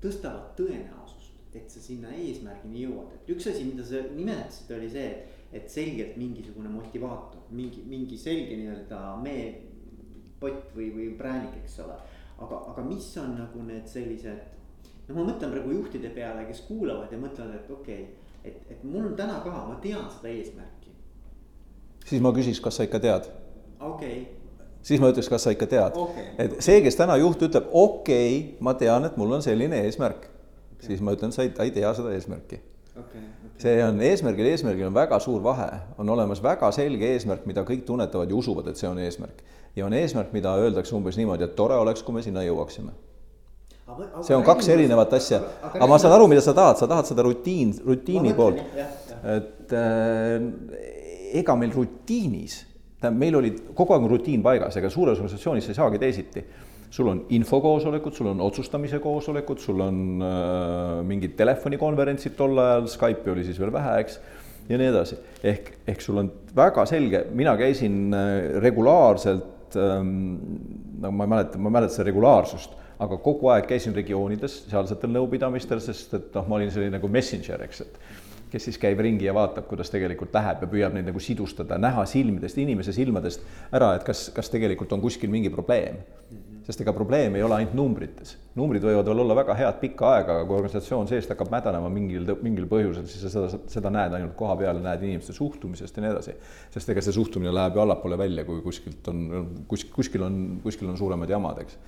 tõstavad tõenäosust et sa sinna eesmärgini jõuad, et üks asi, mida sa nimetasid, oli see, et selgelt mingisugune motivaator, mingi, mingi selge nii-öelda meepott või, või präänik, eks ole. aga, aga mis on nagu need sellised, no ma mõtlen praegu juhtide peale, kes kuulavad ja mõtlevad, et okei okay,, et, et mul on täna ka, ma tean seda eesmärki. Siis ma küsiks, kas sa ikka tead? okei okay siis ma ütleks, kas sa ikka tead okay.. et see, kes täna juht ütleb, okei okay,, ma tean, et mul on selline eesmärk siis ma ütlen, sa ei, ei tea seda eesmärki okay,. Okay. see on eesmärgil, eesmärgil on väga suur vahe, on olemas väga selge eesmärk, mida kõik tunnetavad ja usuvad, et see on eesmärk. ja on eesmärk, mida öeldakse umbes niimoodi, et tore oleks, kui me sinna jõuaksime. see on kaks erinevat asja, aga ma saan aru, mida sa tahad, sa tahad seda rutiin, rutiini poolt. et äh, ega meil rutiinis, tähendab, meil oli kogu aeg rutiin paigas, ega suures organisatsioonis ei saagi teisiti sul on infokoosolekud, sul on otsustamise koosolekud, sul on äh, mingid telefonikonverentsid tol ajal, Skype'i oli siis veel vähe, eks, ja nii edasi. ehk, ehk sul on väga selge, mina käisin äh, regulaarselt ähm,, no ma ei mäleta, ma ei mäleta seda regulaarsust, aga kogu aeg käisin regioonides, sealsetel nõupidamistel, sest et noh, ma olin selline nagu messenger, eks, et kes siis käib ringi ja vaatab, kuidas tegelikult läheb ja püüab neid nagu sidustada, näha silmidest, inimese silmadest ära, et kas, kas tegelikult on kuskil mingi probleem sest ega probleem ei ole ainult numbrites. numbrid võivad veel olla väga head pikka aega, aga kui organisatsioon seest hakkab mädanema mingil, mingil põhjusel, siis sa seda, seda näed ainult koha peal, näed inimeste suhtumisest ja nii edasi. sest ega see suhtumine läheb ju allapoole välja, kui kuskilt on, kus, kuskil on, kuskil on suuremad jamad, eks.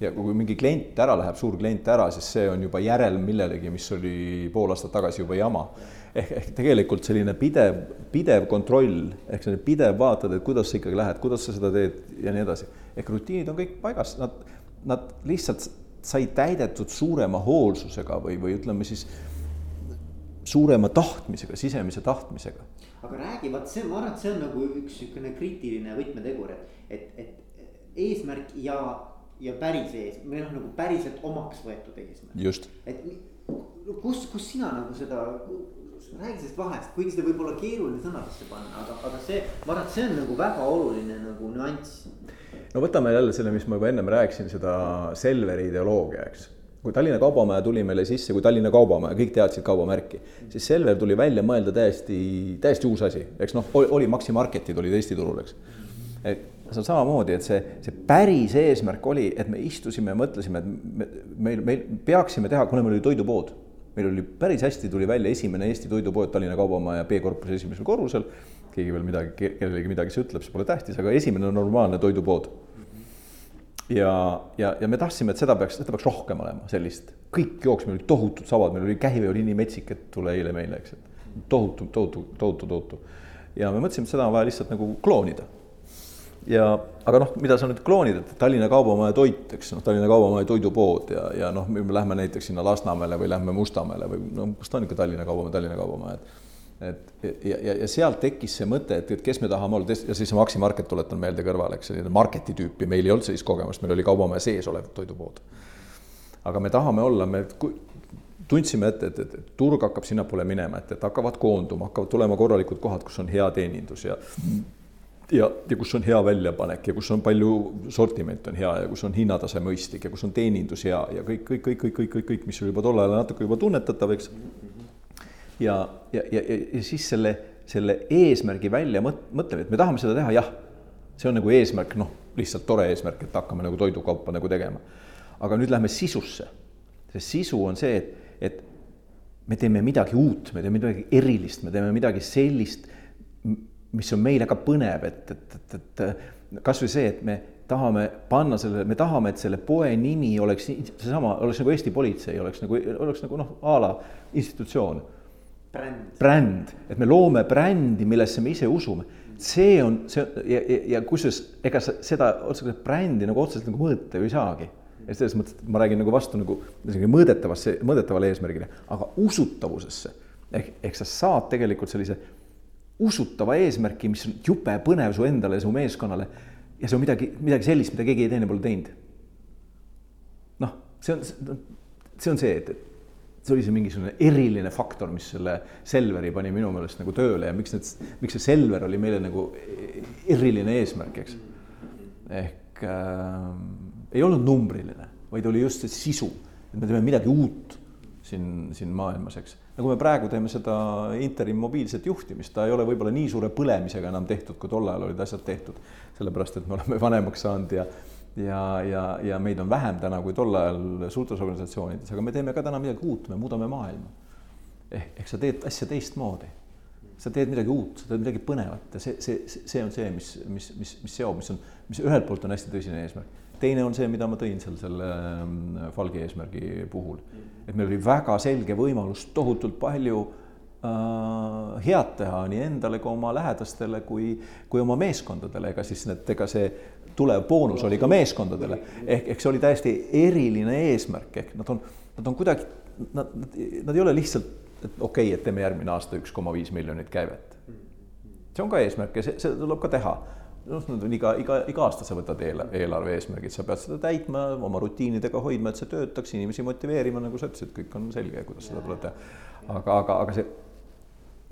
ja kui mingi klient ära läheb, suur klient ära, siis see on juba järelm millelegi, mis oli pool aastat tagasi juba jama ehk, ehk tegelikult selline pidev, pidev kontroll ehk selline pidev vaatad, et kuidas sa ikkagi lähed, kuidas sa seda teed ja nii edasi. ehk rutiinid on kõik paigas, nad, nad lihtsalt sai täidetud suurema hoolsusega või, või ütleme siis suurema tahtmisega, sisemise tahtmisega. aga räägi, vot see, ma arvan, et see on nagu üks niisugune kriitiline võtmetegur, et, et, et eesmärk ja, ja päris ees, või noh, nagu päriselt omaks võetud eesmärk. et kus, kus sina nagu seda räägi sellest vahest, kuigi seda võib olla keeruline sõnadesse panna, aga, aga see, ma arvan, et see on nagu väga oluline nagu nüanss. no võtame jälle selle, mis ma juba ennem rääkisin, seda Selveri ideoloogia, eks kui Tallinna Kaubamaja tuli meile sisse, kui Tallinna Kaubamaja, kõik teadsid kaubamärki, siis Selver tuli välja mõelda täiesti, täiesti uus asi, eks noh, oli Maxi Marketid olid Eesti turul, eks. et on samamoodi, et see, see päris eesmärk oli, et me istusime ja mõtlesime, et me, meil, meil peaksime teha, kuna meil oli toidupood meil oli päris hästi tuli välja esimene Eesti toidupood Tallinna Kaubamaja B-korpuse esimesel korrusel. keegi veel midagi, kellelegi midagi see ütleb, see pole tähtis, aga esimene normaalne toidupood. ja, ja, ja me tahtsime, et seda peaks, seda peaks rohkem olema, sellist, kõik jooks, meil olid tohutud savad, meil oli kähivee oli nii metsik, et tule eile meile, eks, et tohutu, tohutu, tohutu, tohutu. ja me mõtlesime, et seda on vaja lihtsalt nagu kloonida ja aga noh, mida sa nüüd kloonid, et Tallinna Kaubamaja toit, eks noh, Tallinna Kaubamaja toidupood ja, ja noh, me lähme näiteks sinna Lasnamäele või lähme Mustamäele või no kas ta on ikka Tallinna Kaubamaja, Tallinna Kaubamaja, et et ja, ja, ja sealt tekkis see mõte, et, et kes me tahame olla ja siis Maxi Market tuletan meelde kõrvale, eks selline marketi tüüpi, meil ei olnud sellist kogemust, meil oli kaubamaja sees olev toidupood. aga me tahame olla, me tundsime ette, et, et, et turg hakkab sinnapoole minema, et, et hakkavad koonduma, hakkavad tulema korralikud kohad, kus on hea teenindus ja ja, ja kus on hea väljapanek ja kus on palju, sortiment on hea ja kus on hinnatase mõistlik ja kus on teenindus hea ja kõik, kõik, kõik, kõik, kõik, kõik, kõik, mis oli juba tol ajal natuke juba tunnetatav, eks. ja, ja, ja, ja, ja siis selle, selle eesmärgi välja mõt-, mõtlemine, et me tahame seda teha, jah. see on nagu eesmärk, noh, lihtsalt tore eesmärk, et hakkame nagu toidukaupa nagu tegema. aga nüüd lähme sisusse. see sisu on see, et, et me teeme midagi uut, me teeme midagi erilist, me teeme midagi sellist mis on meile ka põnev, et, et, et, et kasvõi see, et me tahame panna selle, me tahame, et selle poe nimi oleks seesama, oleks nagu Eesti politsei, oleks nagu, oleks nagu noh, a la institutsioon. bränd. et me loome brändi, millesse me ise usume. see on, see ja, ja, ja kusjuures ega seda otseselt brändi nagu otseselt nagu mõõta ju ei saagi. ja selles mõttes, et ma räägin nagu vastu nagu mõõdetavasse, mõõdetavale eesmärgile, aga usutavusesse ehk, ehk sa saad tegelikult sellise usutava eesmärki, mis on jube põnev su endale ja su meeskonnale. ja see on midagi, midagi sellist, mida keegi teine pole teinud. noh, see on, see on see, et, et see oli see mingisugune eriline faktor, mis selle Selveri pani minu meelest nagu tööle ja miks need, miks see Selver oli meile nagu eriline eesmärk, eks. ehk äh, ei olnud numbriline, vaid oli just see sisu, et me teeme midagi uut siin, siin maailmas, eks nagu me praegu teeme seda interim mobiilset juhtimist, ta ei ole võib-olla nii suure põlemisega enam tehtud, kui tol ajal olid asjad tehtud. sellepärast, et me oleme vanemaks saanud ja, ja, ja, ja meid on vähem täna kui tol ajal suurtes organisatsioonides, aga me teeme ka täna midagi uut, me muudame maailma. ehk, ehk sa teed asja teistmoodi. sa teed midagi uut, sa teed midagi põnevat ja see, see, see on see, mis, mis, mis, mis seob, mis on, mis ühelt poolt on hästi tõsine eesmärk teine on see, mida ma tõin seal selle ähm, Falgi eesmärgi puhul. Et meil oli väga selge võimalus tohutult palju äh, head teha nii endale kui oma lähedastele kui, kui oma meeskondadele, ega siis need, ega see tulev boonus oli ka meeskondadele. ehk, ehk see oli täiesti eriline eesmärk, ehk nad on, nad on kuidagi, nad, nad ei ole lihtsalt, et okei okay,, et teeme järgmine aasta üks koma viis miljonit käivet. see on ka eesmärk ja see, seda tuleb ka teha noh, need on iga, iga, iga aasta sa võtad eelarve, eelarve eesmärgid, sa pead seda täitma, oma rutiinidega hoidma, et see töötaks, inimesi motiveerima, nagu sa ütlesid, kõik on selge, kuidas seda tuleb teha. aga, aga, aga see,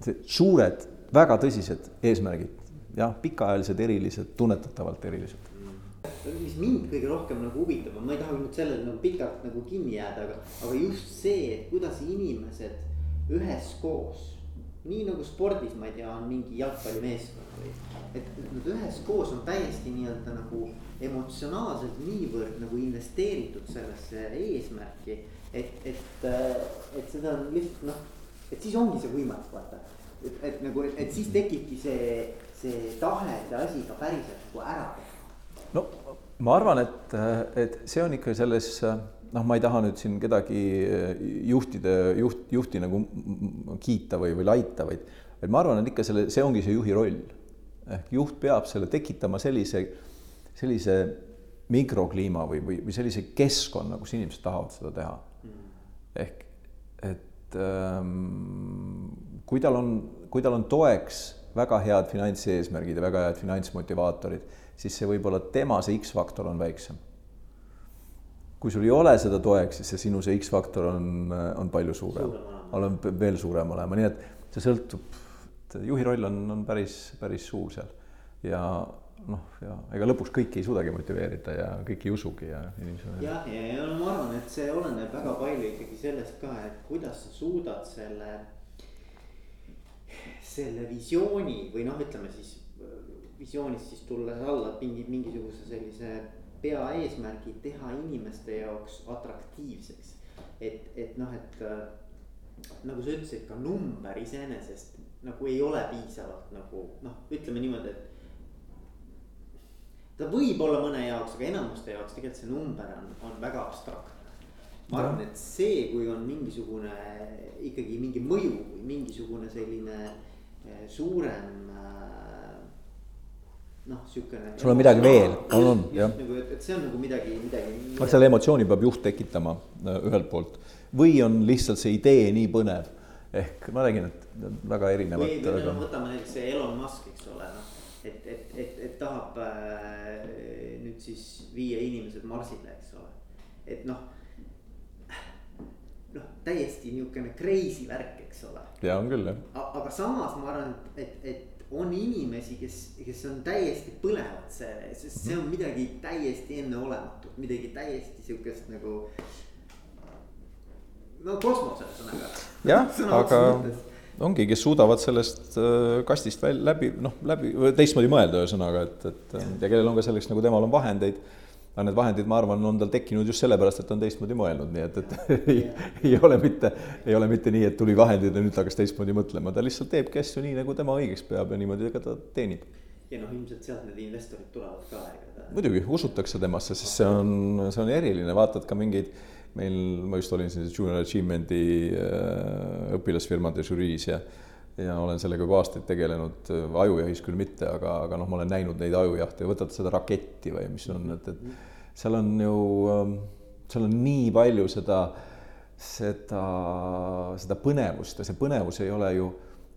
see suured, väga tõsised eesmärgid, jah, pikaajalised, erilised, tunnetatavalt erilised mis mind kõige rohkem nagu huvitab, ma ei taha nüüd sellele nagu pikalt nagu kinni jääda, aga, aga just see, et kuidas inimesed üheskoos, nii nagu spordis, ma ei tea, on mingi jalgpallimeeskond või et nad üheskoos on täiesti nii-öelda nagu emotsionaalselt niivõrd nagu investeeritud sellesse eesmärki. et, et, et seda on lihtsalt noh, et siis ongi see võimalik vaata. et, et nagu, et siis tekibki see, see tahe see asi ka päriselt nagu ära teha. no ma arvan, et, et see on ikka selles noh, ma ei taha nüüd siin kedagi juhtide, juht, juhti nagu kiita või, või laita, vaid, vaid ma arvan, et ikka selle, see ongi see juhi roll ehk juht peab selle tekitama sellise, sellise mikrokliima või, või, või sellise keskkonna, kus inimesed tahavad seda teha. ehk et ähm, kui tal on, kui tal on toeks väga head finantseesmärgid ja väga head finantsmotivaatorid, siis see võib-olla tema see X-faktor on väiksem. Kui sul ei ole seda toeks, siis see sinu see X-faktor on, on palju suurem, on veel suurem olema, nii et see sõltub et juhi roll on, on päris, päris suur seal ja noh, ja ega lõpuks kõiki ei suudagi motiveerida ja kõiki ei usugi ja inimesed. jah, ja, ja, ja no ma arvan, et see oleneb väga palju ikkagi sellest ka, et kuidas sa suudad selle, selle visiooni või noh, ütleme siis visioonist siis tulles alla mingi mingisuguse sellise peaeesmärgi teha inimeste jaoks atraktiivseks. et, et noh, et nagu sa ütlesid, ka number iseenesest nagu ei ole piisavalt nagu noh, ütleme niimoodi, et. ta võib olla mõne jaoks, aga enamuste jaoks tegelikult see number on, on väga abstraktne. ma arvan, et see, kui on mingisugune ikkagi mingi mõju või mingisugune selline eh, suurem eh, noh, sihukene. sul on midagi veel, on, on jah. nagu, et, et see on nagu midagi, midagi. aga selle emotsiooni peab juht tekitama eh, ühelt poolt või on lihtsalt see idee nii põnev ehk ma räägin, et väga erinevad. või, või no võtame näiteks see Elon Musk, eks ole, noh, et, et, et, et tahab äh, nüüd siis viia inimesed Marsile, eks ole, et noh noh, täiesti niisugune crazy värk, eks ole. ja on küll jah. aga samas ma arvan, et, et, et on inimesi, kes, kes on täiesti põlevad selle, sest see on midagi täiesti enneolematut, midagi täiesti sihukest nagu. no kosmos ühesõnaga. jah, aga ongi, kes suudavad sellest äh, kastist välja läbi noh, läbi teistmoodi mõelda, ühesõnaga, et, et ja. ja kellel on ka selleks nagu temal on vahendeid aga need vahendid, ma arvan, on tal tekkinud just sellepärast, et ta on teistmoodi mõelnud, nii et, et ei, ei ole mitte, ei ole mitte nii, et tuli vahendid ja nüüd ta hakkas teistmoodi mõtlema, ta lihtsalt teebki asju nii, nagu tema õigeks peab ja niimoodi ka ta teenib. ja noh, ilmselt sealt need investorid tulevad ka, ega. muidugi, usutakse temasse, sest see on, see on eriline, vaatad ka mingeid meil, ma just olin siin Junior Achievement'i äh, õpilasfirmade žüriis ja ja olen sellega juba aastaid tegelenud, ajujahis küll mitte, aga, aga noh, ma olen näinud neid ajujahte ja võtad seda raketti või mis on, et, et seal on ju, ähm, seal on nii palju seda, seda, seda põnevust ja see põnevus ei ole ju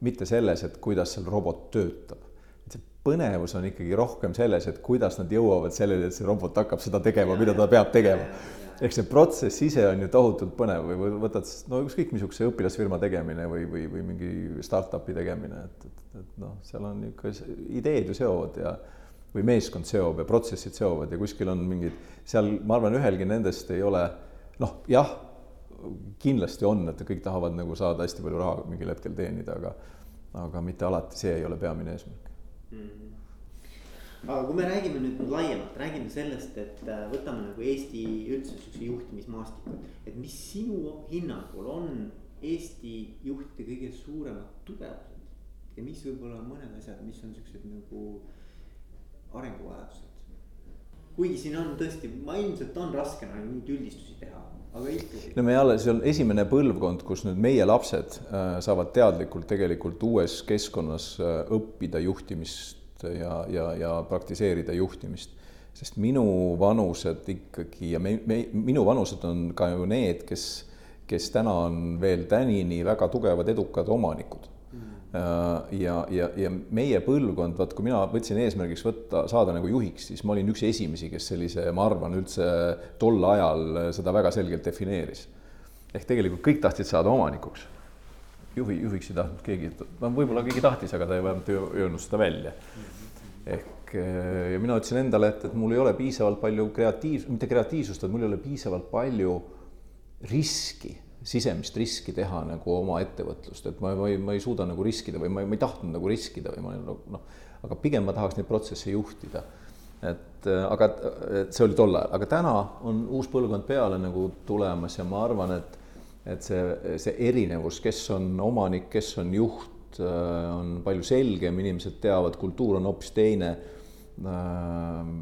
mitte selles, et kuidas seal robot töötab. see põnevus on ikkagi rohkem selles, et kuidas nad jõuavad selleni, et see robot hakkab seda tegema, mida ta peab tegema ehk see protsess ise on ju tohutult põnev või võtad no ükskõik missuguse õpilasfirma tegemine või, või, või mingi startup'i tegemine, et, et, et noh, seal on niisugune ideed ju seovad ja või meeskond seob ja protsessid seovad ja kuskil on mingid, seal ma arvan, ühelgi nendest ei ole noh, jah, kindlasti on, et kõik tahavad nagu saada hästi palju raha mingil hetkel teenida, aga aga mitte alati see ei ole peamine eesmärk mm. -hmm aga kui me räägime nüüd laiemalt, räägime sellest, et äh, võtame nagu Eesti üldse siukse juhtimismaastiku, et mis sinu hinnangul on Eesti juhtide kõige suuremad tugevused ja mis võib-olla on mõned asjad, mis on siuksed nagu arenguvajadused. kuigi siin on tõesti, ma ilmselt on raske nagu mingeid üldistusi teha, aga ikkagi. no me alles, see on esimene põlvkond, kus nüüd meie lapsed äh, saavad teadlikult tegelikult uues keskkonnas äh, õppida juhtimist ja, ja, ja praktiseerida juhtimist. sest minu vanused ikkagi ja me, me, minu vanused on ka ju need, kes, kes täna on veel tänini väga tugevad, edukad omanikud mm. ja, ja, ja meie põlvkond, vaat kui mina võtsin eesmärgiks võtta, saada nagu juhiks, siis ma olin üks esimesi, kes sellise, ma arvan, üldse tol ajal seda väga selgelt defineeris. ehk tegelikult kõik tahtsid saada omanikuks juhi, juhiks ei tahtnud keegi, no võib-olla keegi tahtis, aga ta ei vähemalt ei öelnud seda välja. ehk eh, ja mina ütlesin endale, et, et mul ei ole piisavalt palju kreatiivsust, mitte kreatiivsust, vaid mul ei ole piisavalt palju riski, sisemist riski teha nagu oma ettevõtlust, et ma, ma ei, ma ei suuda nagu riskida või ma ei, ma ei tahtnud nagu riskida või ma noh, aga pigem ma tahaks neid protsesse juhtida. Et eh, aga et see oli tol ajal, aga täna on uus põlvkond peale nagu tulemas ja ma arvan, et et see, see erinevus, kes on omanik, kes on juht, äh, on palju selgem, inimesed teavad, kultuur on hoopis teine. Äh,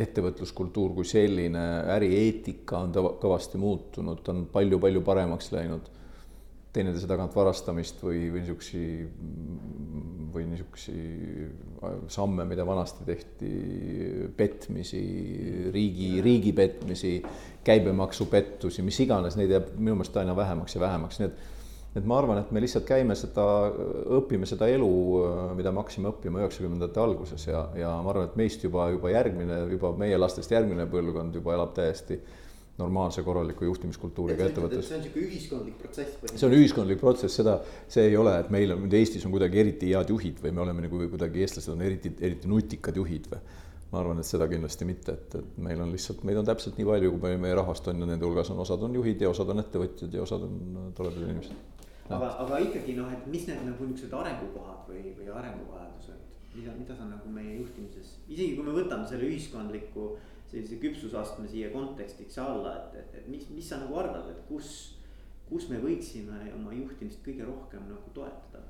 ettevõtluskultuur kui selline, ärieetika on kõvasti muutunud, on palju-palju paremaks läinud teineteise tagant varastamist või, või niisugusi, või niisugusi samme, mida vanasti tehti, petmisi, riigi, riigi petmisi, käibemaksupettusi, mis iganes, neid jääb minu meelest aina vähemaks ja vähemaks, nii et et ma arvan, et me lihtsalt käime seda, õpime seda elu, mida me hakkasime õppima üheksakümnendate alguses ja, ja ma arvan, et meist juba, juba järgmine, juba meie lastest järgmine põlvkond juba elab täiesti normaalse korraliku juhtimiskultuuriga ettevõttes. see on niisugune ühiskondlik protsess. see on ühiskondlik protsess, seda, see ei ole, et meil on nüüd Eestis on kuidagi eriti head juhid või me oleme nagu kuidagi, eestlased on eriti, eriti nutikad juhid või. ma arvan, et seda kindlasti mitte, et, et meil on lihtsalt, meid on täpselt nii palju, kui meie rahvast on ja nende hulgas on, osad on juhid ja osad on ettevõtjad ja osad on toredad inimesed. aga, aga ikkagi noh, et mis need nagu niisugused arengukohad või, või arenguvajadused, mida, mida sa nagu meie juhtimises, isegi kui me võtame selle ühiskondliku sellise küpsusastme siia kontekstiks alla, et, et, et mis, mis sa nagu arvad, et kus, kus me võiksime oma juhtimist kõige rohkem nagu toetada?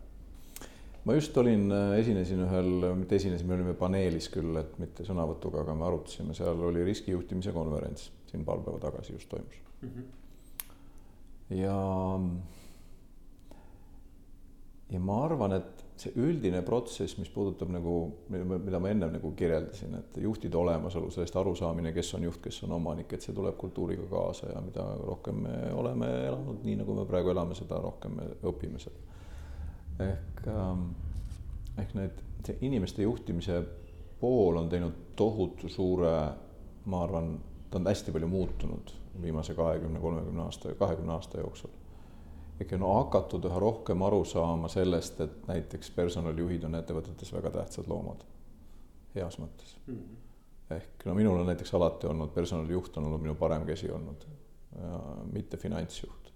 ma just olin, esinesin ühel, mitte esinesin, me olime paneelis küll, et mitte sõnavõtuga, aga me arutasime, seal oli riskijuhtimise konverents siin paar päeva tagasi just toimus mm. -hmm. ja ja ma arvan, et see üldine protsess, mis puudutab nagu, mida ma ennem nagu kirjeldasin, et juhtide olemasolu, sellest arusaamine, kes on juht, kes on omanik, et see tuleb kultuuriga kaasa ja mida rohkem me oleme elanud, nii nagu me praegu elame, seda rohkem me õpime seda. ehk ähm, ehk need, see inimeste juhtimise pool on teinud tohutu suure, ma arvan, ta on hästi palju muutunud viimase kahekümne, kolmekümne aasta, kahekümne aasta jooksul ikka on hakatud üha rohkem aru saama sellest, et näiteks personalijuhid on ettevõtetes väga tähtsad loomad, heas mõttes mm. -hmm. ehk no minul on näiteks alati olnud, personalijuht on olnud minu parem käsi olnud, mitte finantsjuht.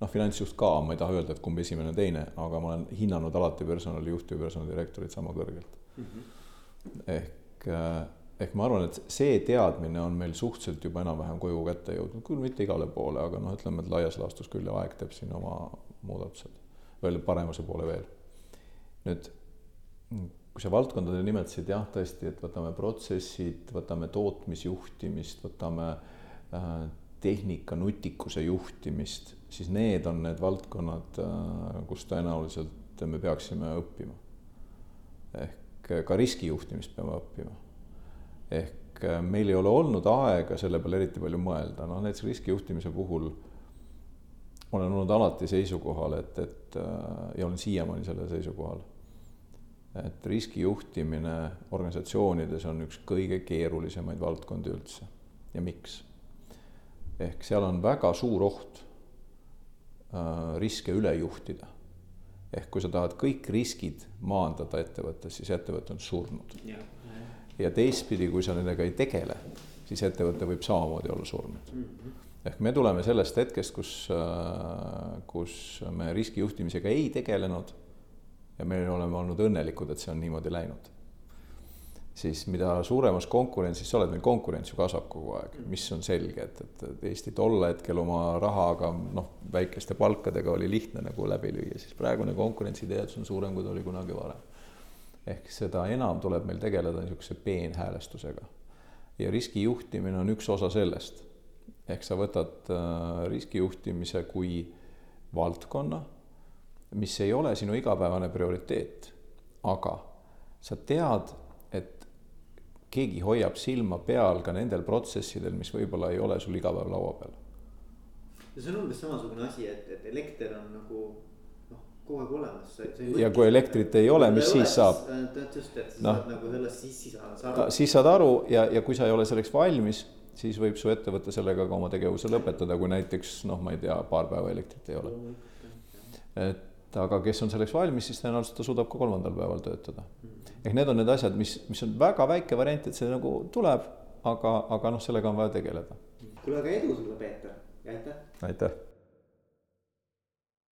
noh, finantsjuht ka, ma ei taha öelda, et kumb esimene, teine, aga ma olen hinnanud alati personalijuhti ja personalidirektorit sama kõrgelt mm. -hmm. ehk äh, ehk ma arvan, et see teadmine on meil suhteliselt juba enam-vähem koju kätte jõudnud, küll mitte igale poole, aga noh, ütleme, et laias laastus küll ja aeg teeb siin oma muudatused veel paremuse poole veel. nüüd, kui sa valdkondade nimetasid, jah, tõesti, et võtame protsessid, võtame tootmisjuhtimist, võtame äh, tehnika nutikuse juhtimist, siis need on need valdkonnad äh,, kus tõenäoliselt me peaksime õppima. ehk ka riskijuhtimist peame õppima ehk äh, meil ei ole olnud aega selle peale eriti palju mõelda, noh näiteks riskijuhtimise puhul olen olnud alati seisukohal, et, et äh, ja olen siiamaani sellel seisukohal, et riskijuhtimine organisatsioonides on üks kõige keerulisemaid valdkondi üldse ja miks? ehk seal on väga suur oht äh, riske üle juhtida. ehk kui sa tahad kõik riskid maandada ettevõttes, siis ettevõte on surnud ja teistpidi, kui sa nendega ei tegele, siis ettevõte võib samamoodi olla surnud mm. -hmm. ehk me tuleme sellest hetkest, kus, äh, kus me riskijuhtimisega ei tegelenud ja me oleme olnud õnnelikud, et see on niimoodi läinud. siis mida suuremas konkurentsis sa oled, meil konkurents ju kasvab kogu aeg, mis on selge, et, et Eesti tol hetkel oma rahaga, noh, väikeste palkadega oli lihtne nagu läbi lüüa, siis praegune konkurentsiteadus on suurem, kui ta oli kunagi varem ehk seda enam tuleb meil tegeleda niisuguse peenhäälestusega. ja riskijuhtimine on üks osa sellest. ehk sa võtad äh, riskijuhtimise kui valdkonna, mis ei ole sinu igapäevane prioriteet, aga sa tead, et keegi hoiab silma peal ka nendel protsessidel, mis võib-olla ei ole sul iga päev laua peal. ja see on umbes samasugune asi, et, et elekter on nagu kogu aeg olemas. ja kui elektrit ei ole, mis siis saab? tead just, et sa no. saad nagu siis saad aru ja, ja kui sa ei ole selleks valmis, siis võib su ettevõte sellega ka oma tegevuse lõpetada, kui näiteks noh, ma ei tea, paar päeva elektrit ei ole. et aga kes on selleks valmis, siis tõenäoliselt ta suudab ka kolmandal päeval töötada. ehk need on need asjad, mis, mis on väga väike variant, et see nagu tuleb, aga, aga noh, sellega on vaja tegeleda. kuule, aga edu sulle, Peeter ja aitäh. aitäh